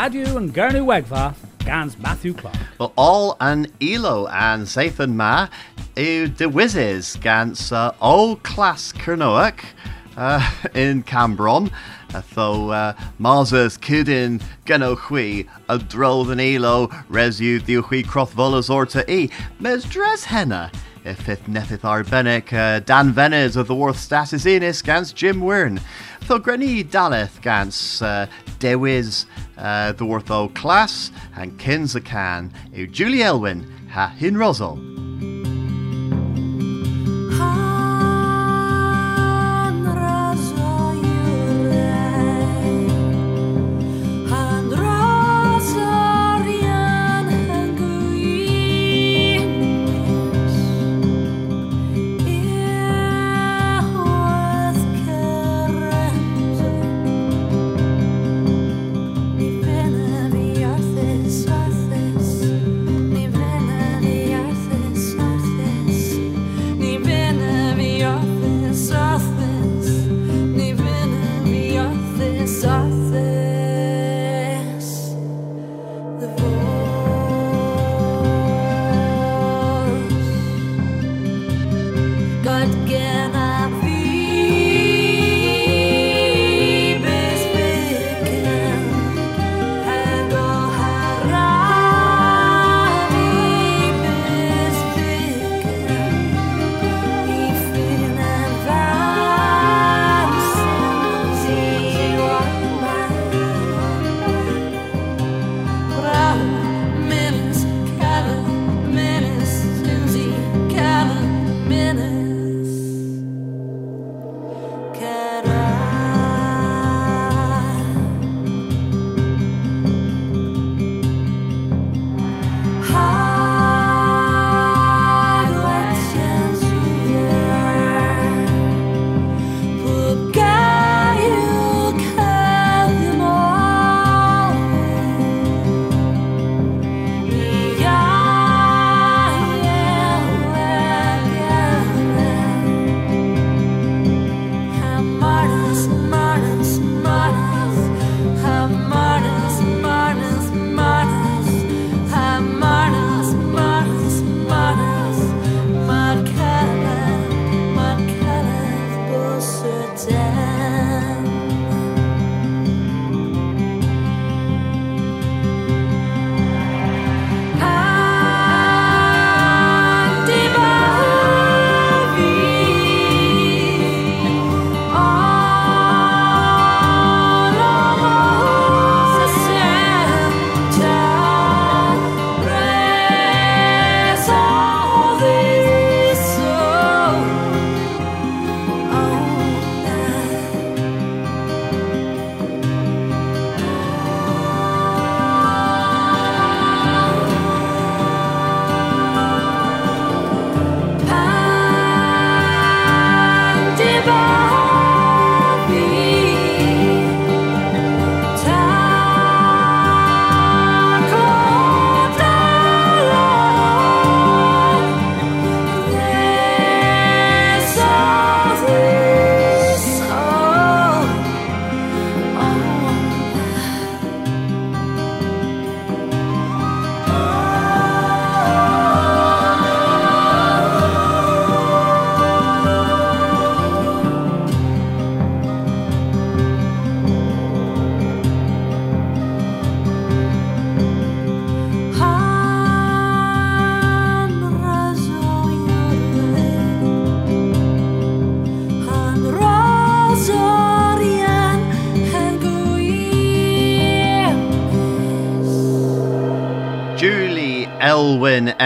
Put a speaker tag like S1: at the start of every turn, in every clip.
S1: radio and Gernu Wegva, Gans Matthew Clark.
S2: Well, all an elo and Sathan Ma, yw dywysydd gans uh, all class Cernoac uh, in Cambron. Tho uh, Marsers Cydyn gyno chwi a drodd yn elo res yw diw chwi crothfolas orta i. Mes dres henna. If it nethith arbennic uh, Dan Venice of the Worth Status Innis gans Jim Wearne. Tho greni daleth gans uh, dewis uh, the O class and Kinsacan yw Julie Elwyn ha hin rosol.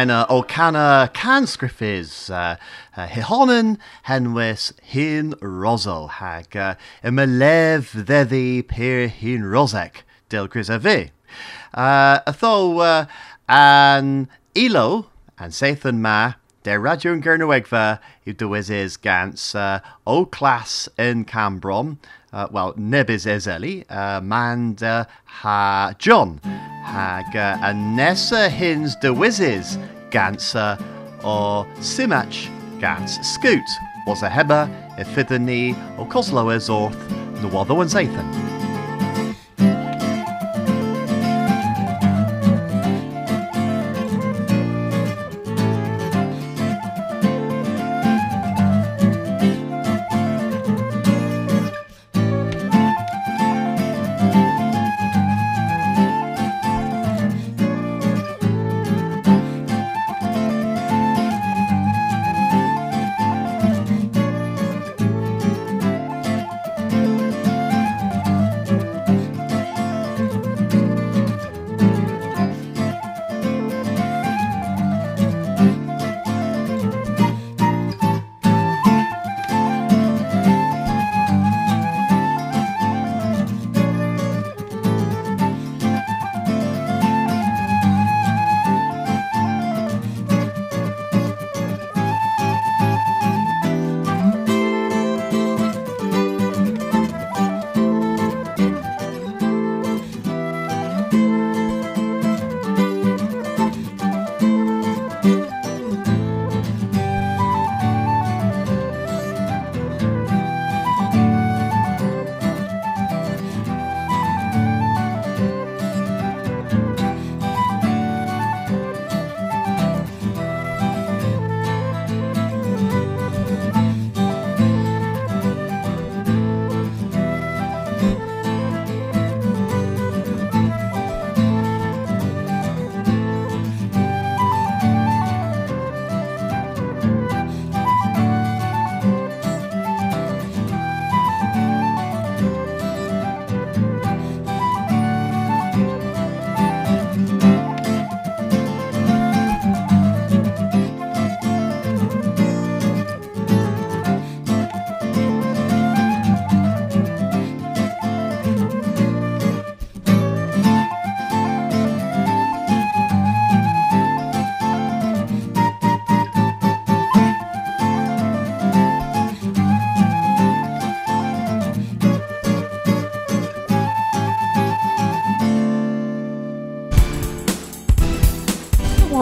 S2: Enna O'Cana canscriffis uh, uh, hihonan henwis hin rosol hag uh, lev ddeddi per hin rosek del Chris. Uh, atho uh, an ilo an Sathan ma de radio yn Gernywegfa yw dywysydd gans uh, o clas yn Cambrom uh, well, nebys ezeli, uh, mand uh, ha John, hag uh, a nesa hins de wizes gansa or simach gans scoot, was a heba e fydden ni o coslo es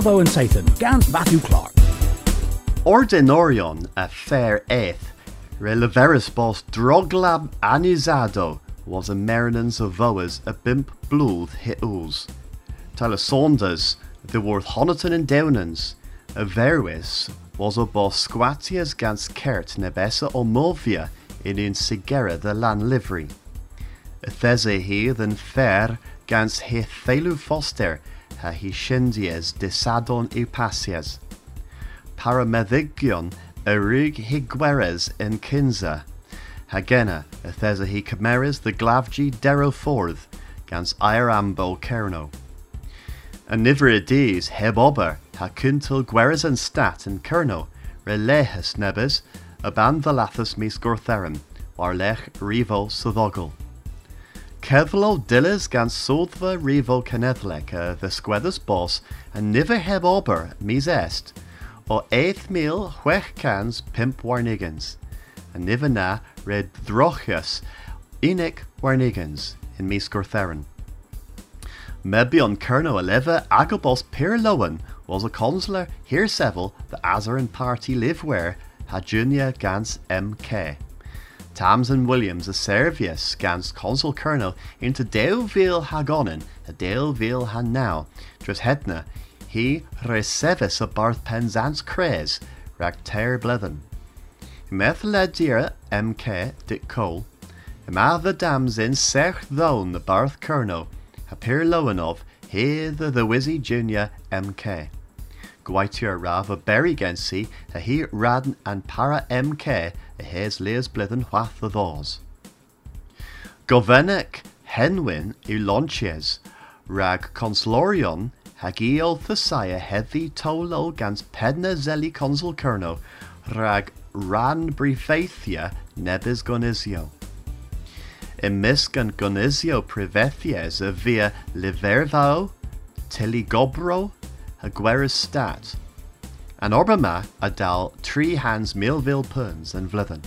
S1: Bravo and Satan, gans Matthew Clark.
S3: Ordinorion a fair eighth, releveris bos droglab anizado was a marinans of voas a bimp blood hitus. Tala Saunders, the worth Honiton and Downans, a verwis was a bos squatias gans kert nebessa o movia in in sigera the lan livery. These he than fair gans he thelu foster ha hi shindies disadon upasias. Parameddigion erig higueres in kinza. Hagena, a thesa hi cameras the glavgi deroforth, gans irambo kerno. Heb ober, ha kuntil gueres and stat and kerno, relehus nebes, aban valathus mis gortherum, war lech revo sodogel. Kevlo dillis gan sodva revo canethlek uh, the squeddus boss and niver heb ober mis est o eighth mil huech cans pimp warnigans and niver na red drochus enic warnigans in mis gortherin. Maybe on Kerno Eleva Agabos Pirlowan was a consular here several the Azarin party live where Hajunia Gans MK. Tamsin Williams a Servius gans consul colonel into Deuville Hagonin, a Deuville Han now, dros hetna, he recevis a Barth Penzance cres, rag ter blethen. Meth MK dit cole, ima the dams in sech thone the Barth colonel, appear Lowenov, he the the Wizzy Junior MK. Gwaitier Rav a Berry Gensi, a he Radn and Para MK, a hes leas blithen whath the thos. Govenek Henwin Ulonches, rag conslorion, hagiol thesaya heavy tolo gans pedna zeli consul kerno, rag ran brifaithia nebis gonizio. Emisgan gonizio privethies a via livervao, teligobro, a stat, an orbama a dal tree hands Millville puns and vlithen.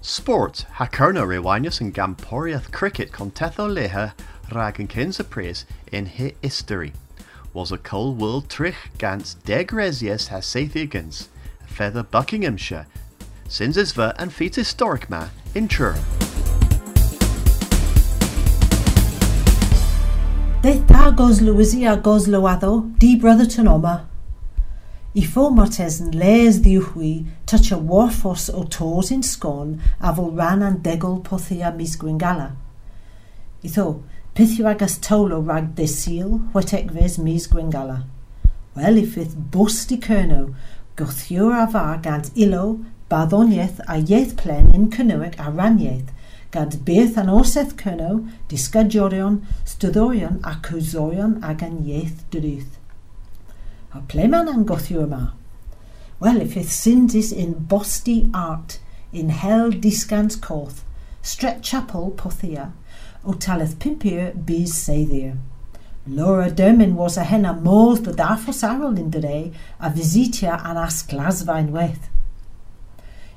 S3: Sport. Ha rewanius and gamporiath cricket contetho leha rag and kinsa praise in hi history. Was a cold world trich gans degresius ha seithigans, feather Buckinghamshire, since isver and feet historic ma in Beth
S4: a goslo a goslo di brotherton oma. I fo martes yn les ddiwchwi, touch a warfos o tos yn sgon a fo ran an degol pothia mis gwingala. I tho, peth yw agas tolo rag de sil, wetec fes mis gwingala. Wel, i ffydd bws di cyrno, gothiwr a fa gant ilo, baddoniaeth a ieith plen yn cynnywig a raniaeth, gad beth an orseth cynnaw, disgadjorion, styddorion a wzoion ag an ieith dryth. A ple man an yma? Well, if his sins is in bosti art, in hell disgans coth, stret chapel pothia, o taleth pimpir bis seithir. Laura Dermin was a henna modd the darfos arol in the day, a visitia an as glasfain weth.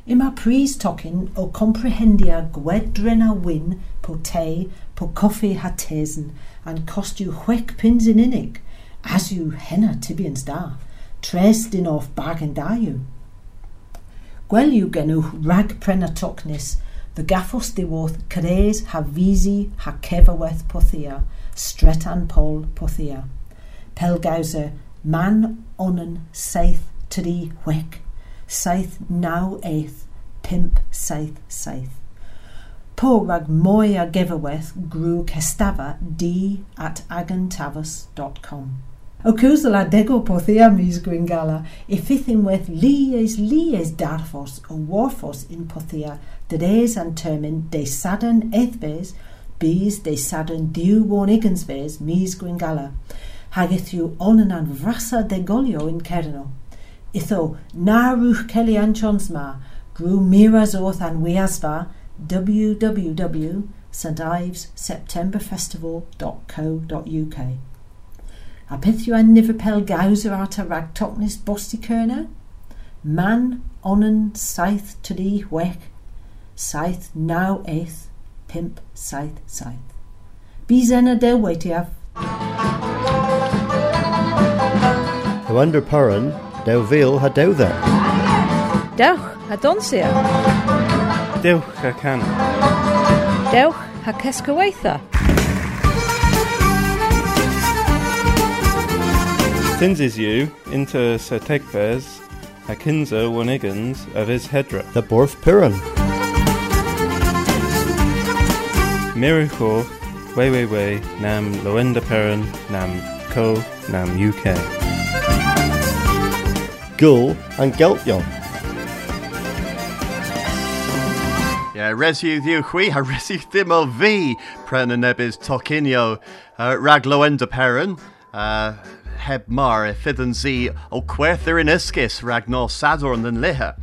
S4: Yma pris tocyn o comprehendia gwedren a wyn po te, po coffi ha tesen, an costew chwec pins in unig, as yw henna tibians da, tres din off bargain da yw. Gwel yw genwch rag prena tocnis, the gaffos diwodd cres ha visi ha cefaweth pothia, stretan pol pothia. Pelgawser man onan saith tri hwec saith naw eith pimp saith saith. Po rag mwy a gefyweth grw cestafa d at agantafas.com. O cwsel a dego pothi am is gwingala, i ffithin weth lies lies darfos o warfos in pothia, dydes an termin de sadan ethbes, bys de sadan diw won igensbes mis gwingala, hag ethiw onan an frasa degolio in cerno. Itho, na rwch celi anchons ma, grw miras orth an weasva, www.st.ives.septemberfestival.co.uk. A beth yw an nifer pel gawser at a rag bosti kerna? Man onan saith tri hwech, saith now eith, pimp saith saith. Bys enna del weitiaf.
S5: Hwander Puran, Dew Vil ha dew there.
S6: Dewch a donsia.
S7: Dewch a can.
S6: Dewch a cesgyweitha.
S7: Thins is you into Sir Tegfes, a kinza wanigans of his hedra.
S5: The Borth Puran.
S7: Miracle, way way way, nam loenda peran, nam co, nam UK.
S5: Gul and Geltjon.
S3: Yeah, ddiw chwi, a resiw ddim o fi, pren y nebys tocinio, uh, uh, heb mar e fydd yn zi o cwerthyr yn ysgus rag no sadwrn yn liha.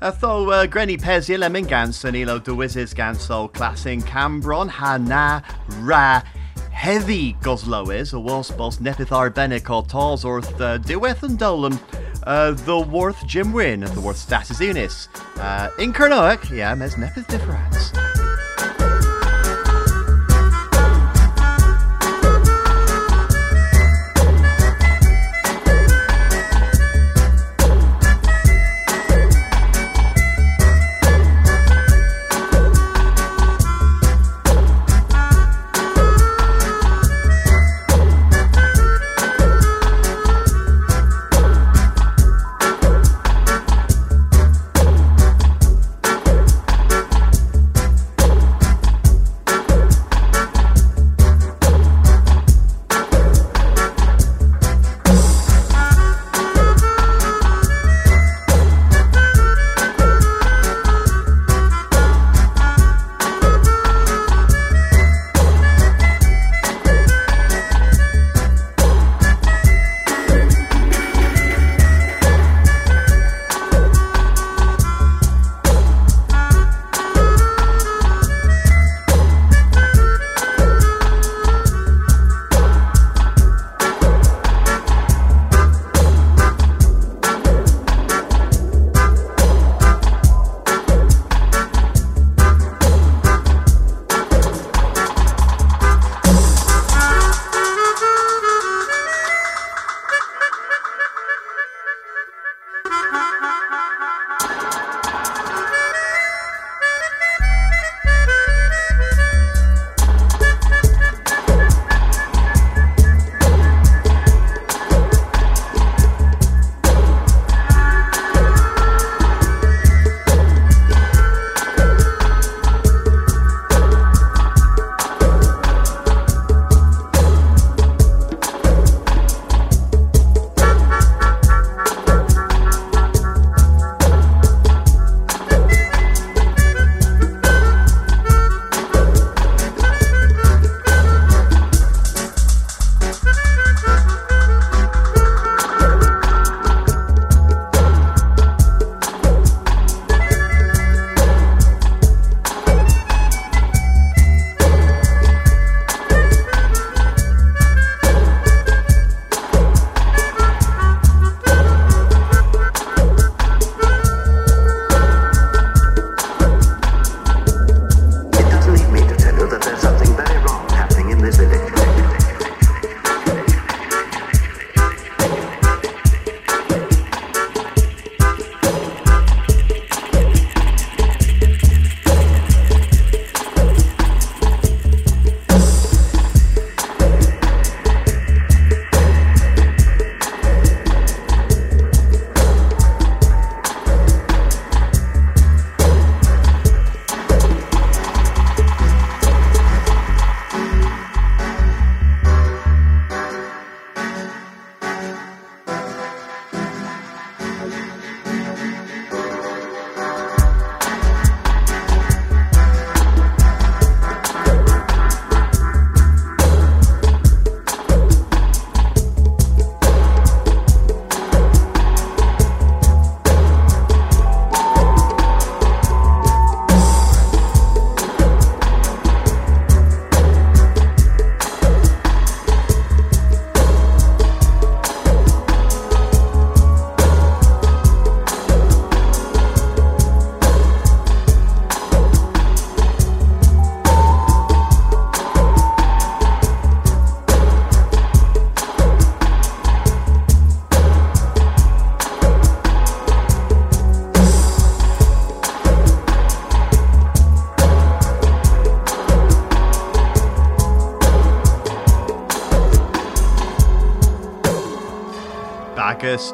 S3: Uh, tho uh, greni pesi lemon gans yn ilo gans o Cambron ha na ra heddi goslowys o was bos nepith arbennig o tos wrth uh, diwedd yn uh, the worth Jim Wyn, the worth status unis. Uh, in Kernoak, yeah, mes nepith difference.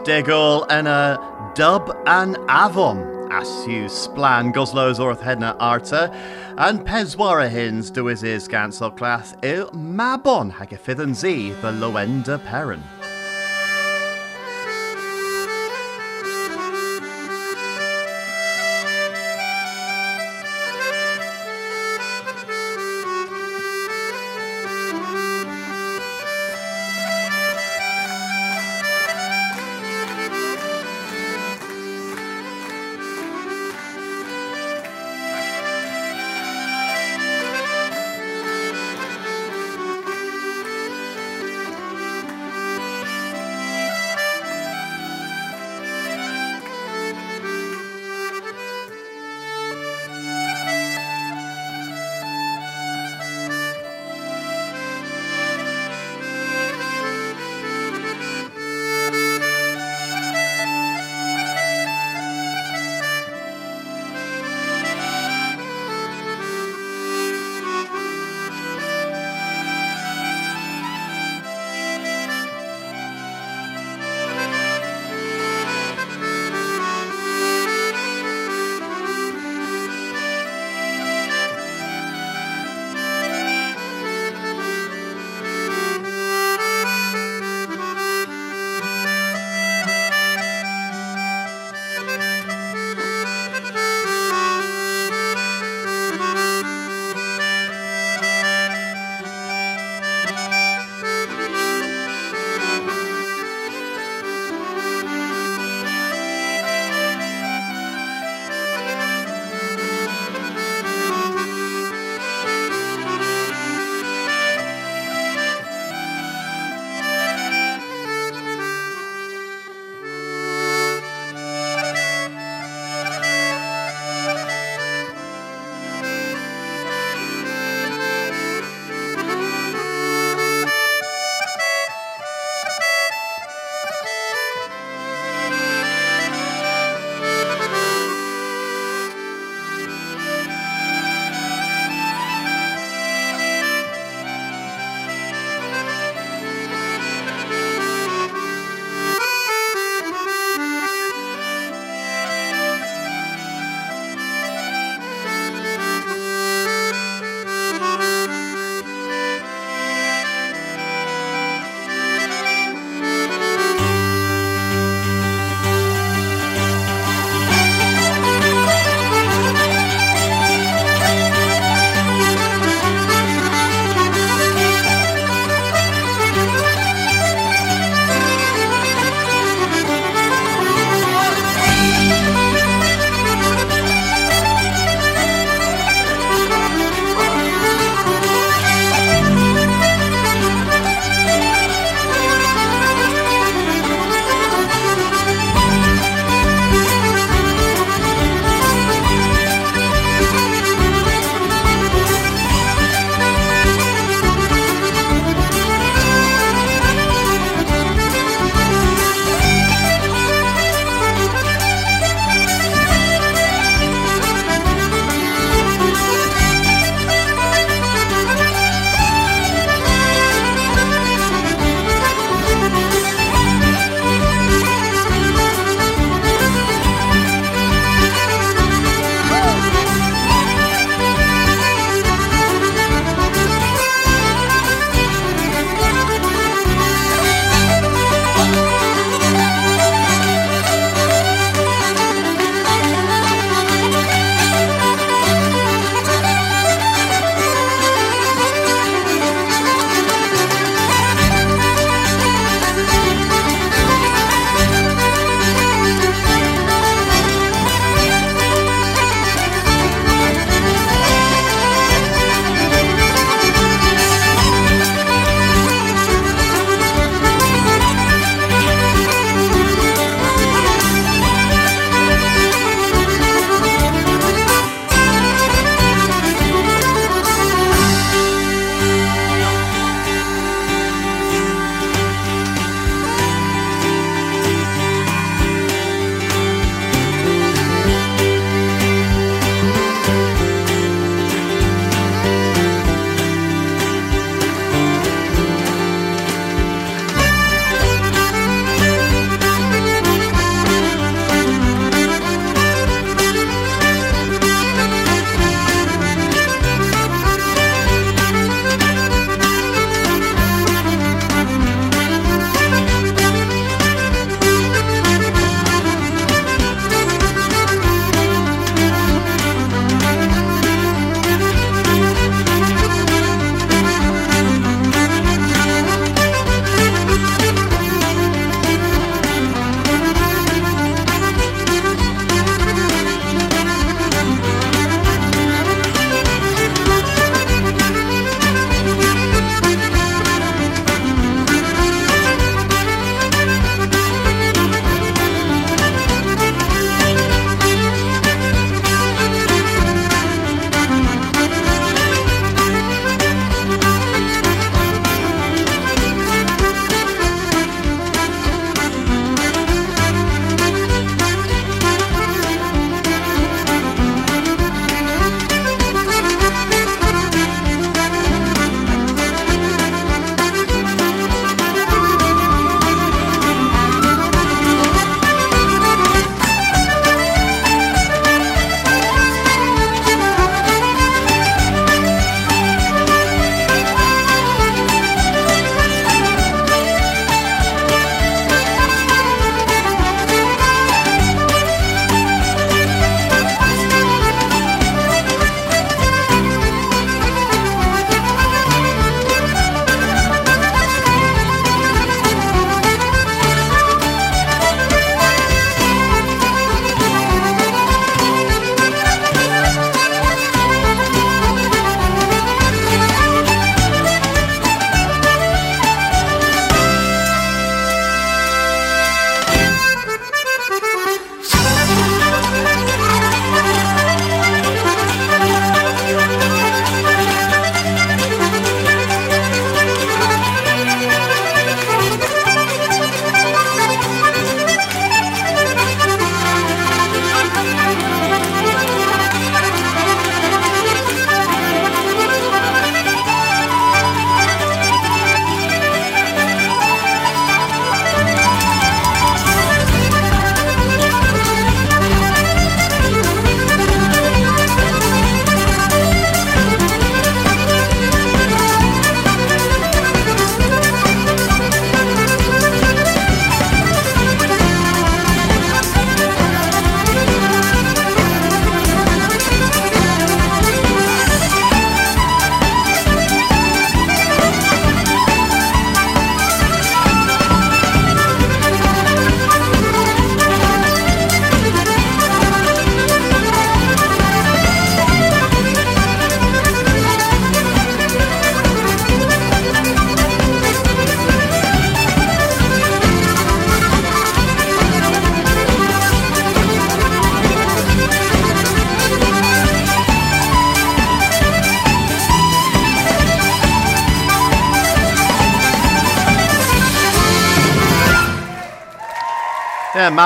S3: Agus digol ina dub an avon as you splan goslows orth hedna arta an peswara hins do is gansel class il mabon hag a fifth and z the loenda perrin.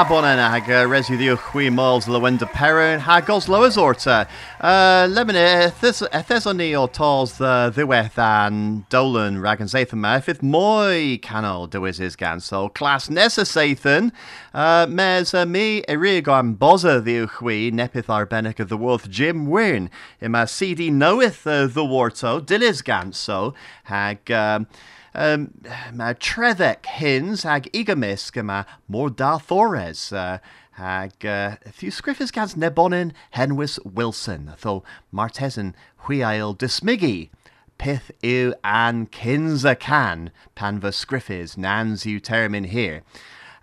S8: Lemina Mabonen hag uh, residiw chwi mols lywenda peryn hag os lywys orta. Uh, Lemina ethes o'n ni o tos the ddiwedd an dolan rag yn seithyn ma. Fydd mwy canol dywys is gan so clas nesa seithyn. Uh, mes uh, mi erig am bosa ddiw chwi nepith arbennig of the worth Jim Wearne. Yma CD knoweth the warto dilis gan so hag... Um, mae treddec hins ag igamysg yma mor Thores ag uh, thiwsgriffus gans nebonin Henwys Wilson tho martesan hwiail dysmigi pith yw an kins a can pan fy sgriffus nans yw termin here.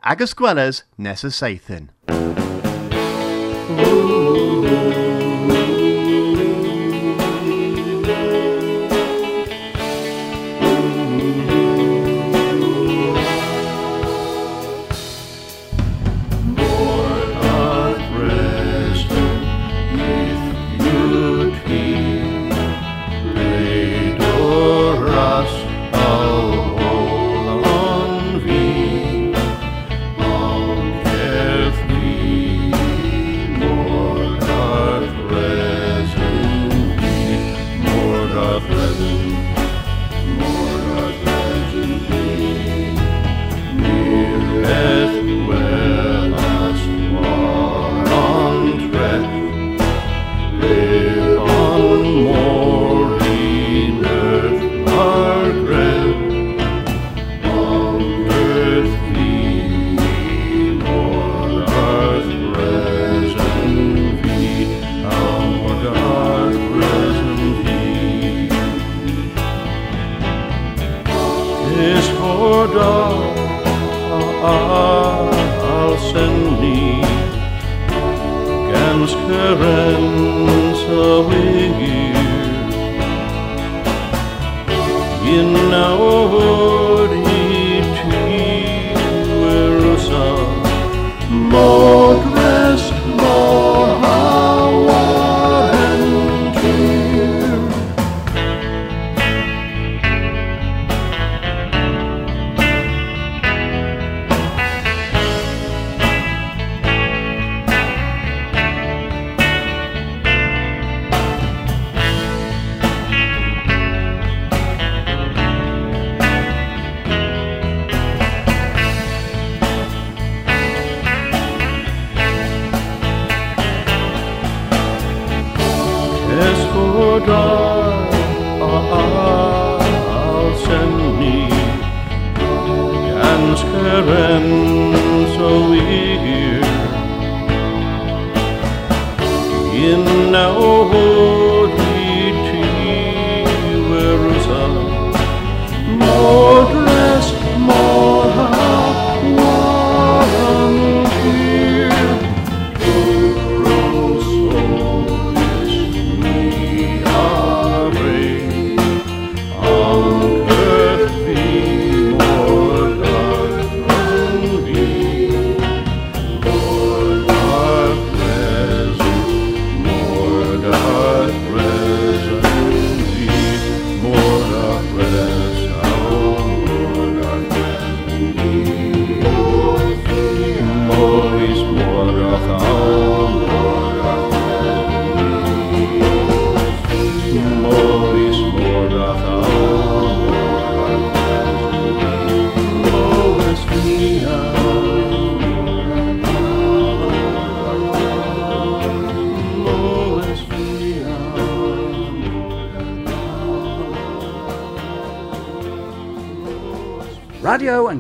S8: Agus gwelys nes.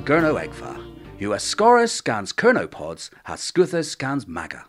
S1: Gurno Egfa. You are Scorus scans Kernopods, has Scuthus scans Maga.